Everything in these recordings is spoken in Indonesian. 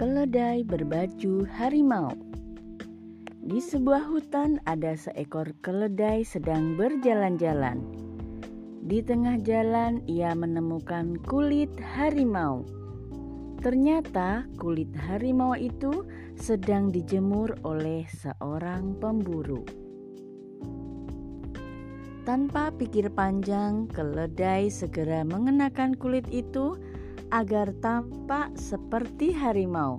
keledai berbaju harimau. Di sebuah hutan ada seekor keledai sedang berjalan-jalan. Di tengah jalan ia menemukan kulit harimau. Ternyata kulit harimau itu sedang dijemur oleh seorang pemburu. Tanpa pikir panjang, keledai segera mengenakan kulit itu agar tampak seperti harimau.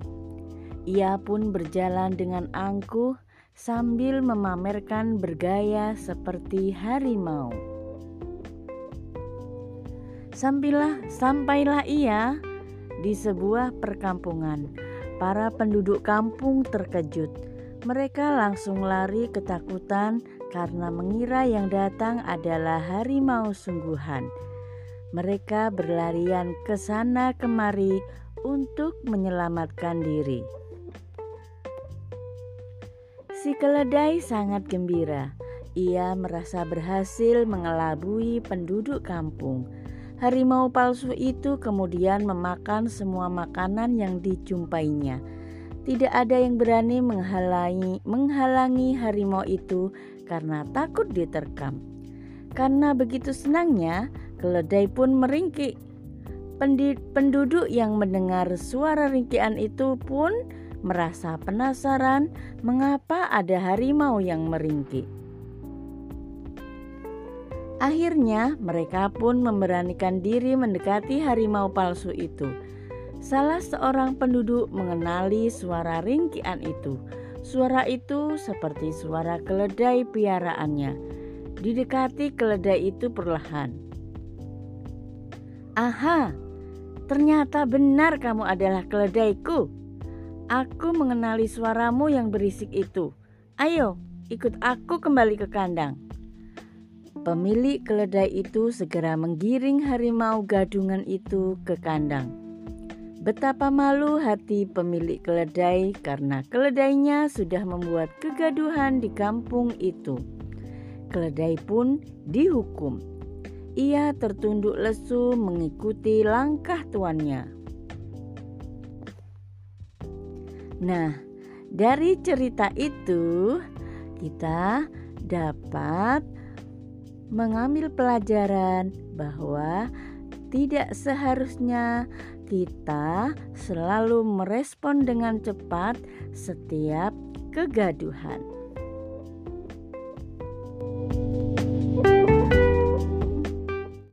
Ia pun berjalan dengan angkuh sambil memamerkan bergaya seperti harimau. Sampailah, sampailah ia di sebuah perkampungan. Para penduduk kampung terkejut. Mereka langsung lari ketakutan karena mengira yang datang adalah harimau sungguhan. Mereka berlarian ke sana kemari untuk menyelamatkan diri. Si keledai sangat gembira. Ia merasa berhasil mengelabui penduduk kampung. Harimau palsu itu kemudian memakan semua makanan yang dijumpainya. Tidak ada yang berani menghalangi, menghalangi harimau itu karena takut diterkam. Karena begitu senangnya, keledai pun meringkik. Penduduk yang mendengar suara ringkian itu pun merasa penasaran mengapa ada harimau yang meringkik. Akhirnya, mereka pun memberanikan diri mendekati harimau palsu itu. Salah seorang penduduk mengenali suara ringkian itu. Suara itu seperti suara keledai piaraannya. Didekati keledai itu perlahan. Aha, ternyata benar kamu adalah keledaiku. Aku mengenali suaramu yang berisik itu. Ayo, ikut aku kembali ke kandang. Pemilik keledai itu segera menggiring harimau gadungan itu ke kandang. Betapa malu hati pemilik keledai karena keledainya sudah membuat kegaduhan di kampung itu. Keledai pun dihukum. Ia tertunduk lesu mengikuti langkah tuannya. Nah, dari cerita itu kita dapat mengambil pelajaran bahwa tidak seharusnya kita selalu merespon dengan cepat setiap kegaduhan.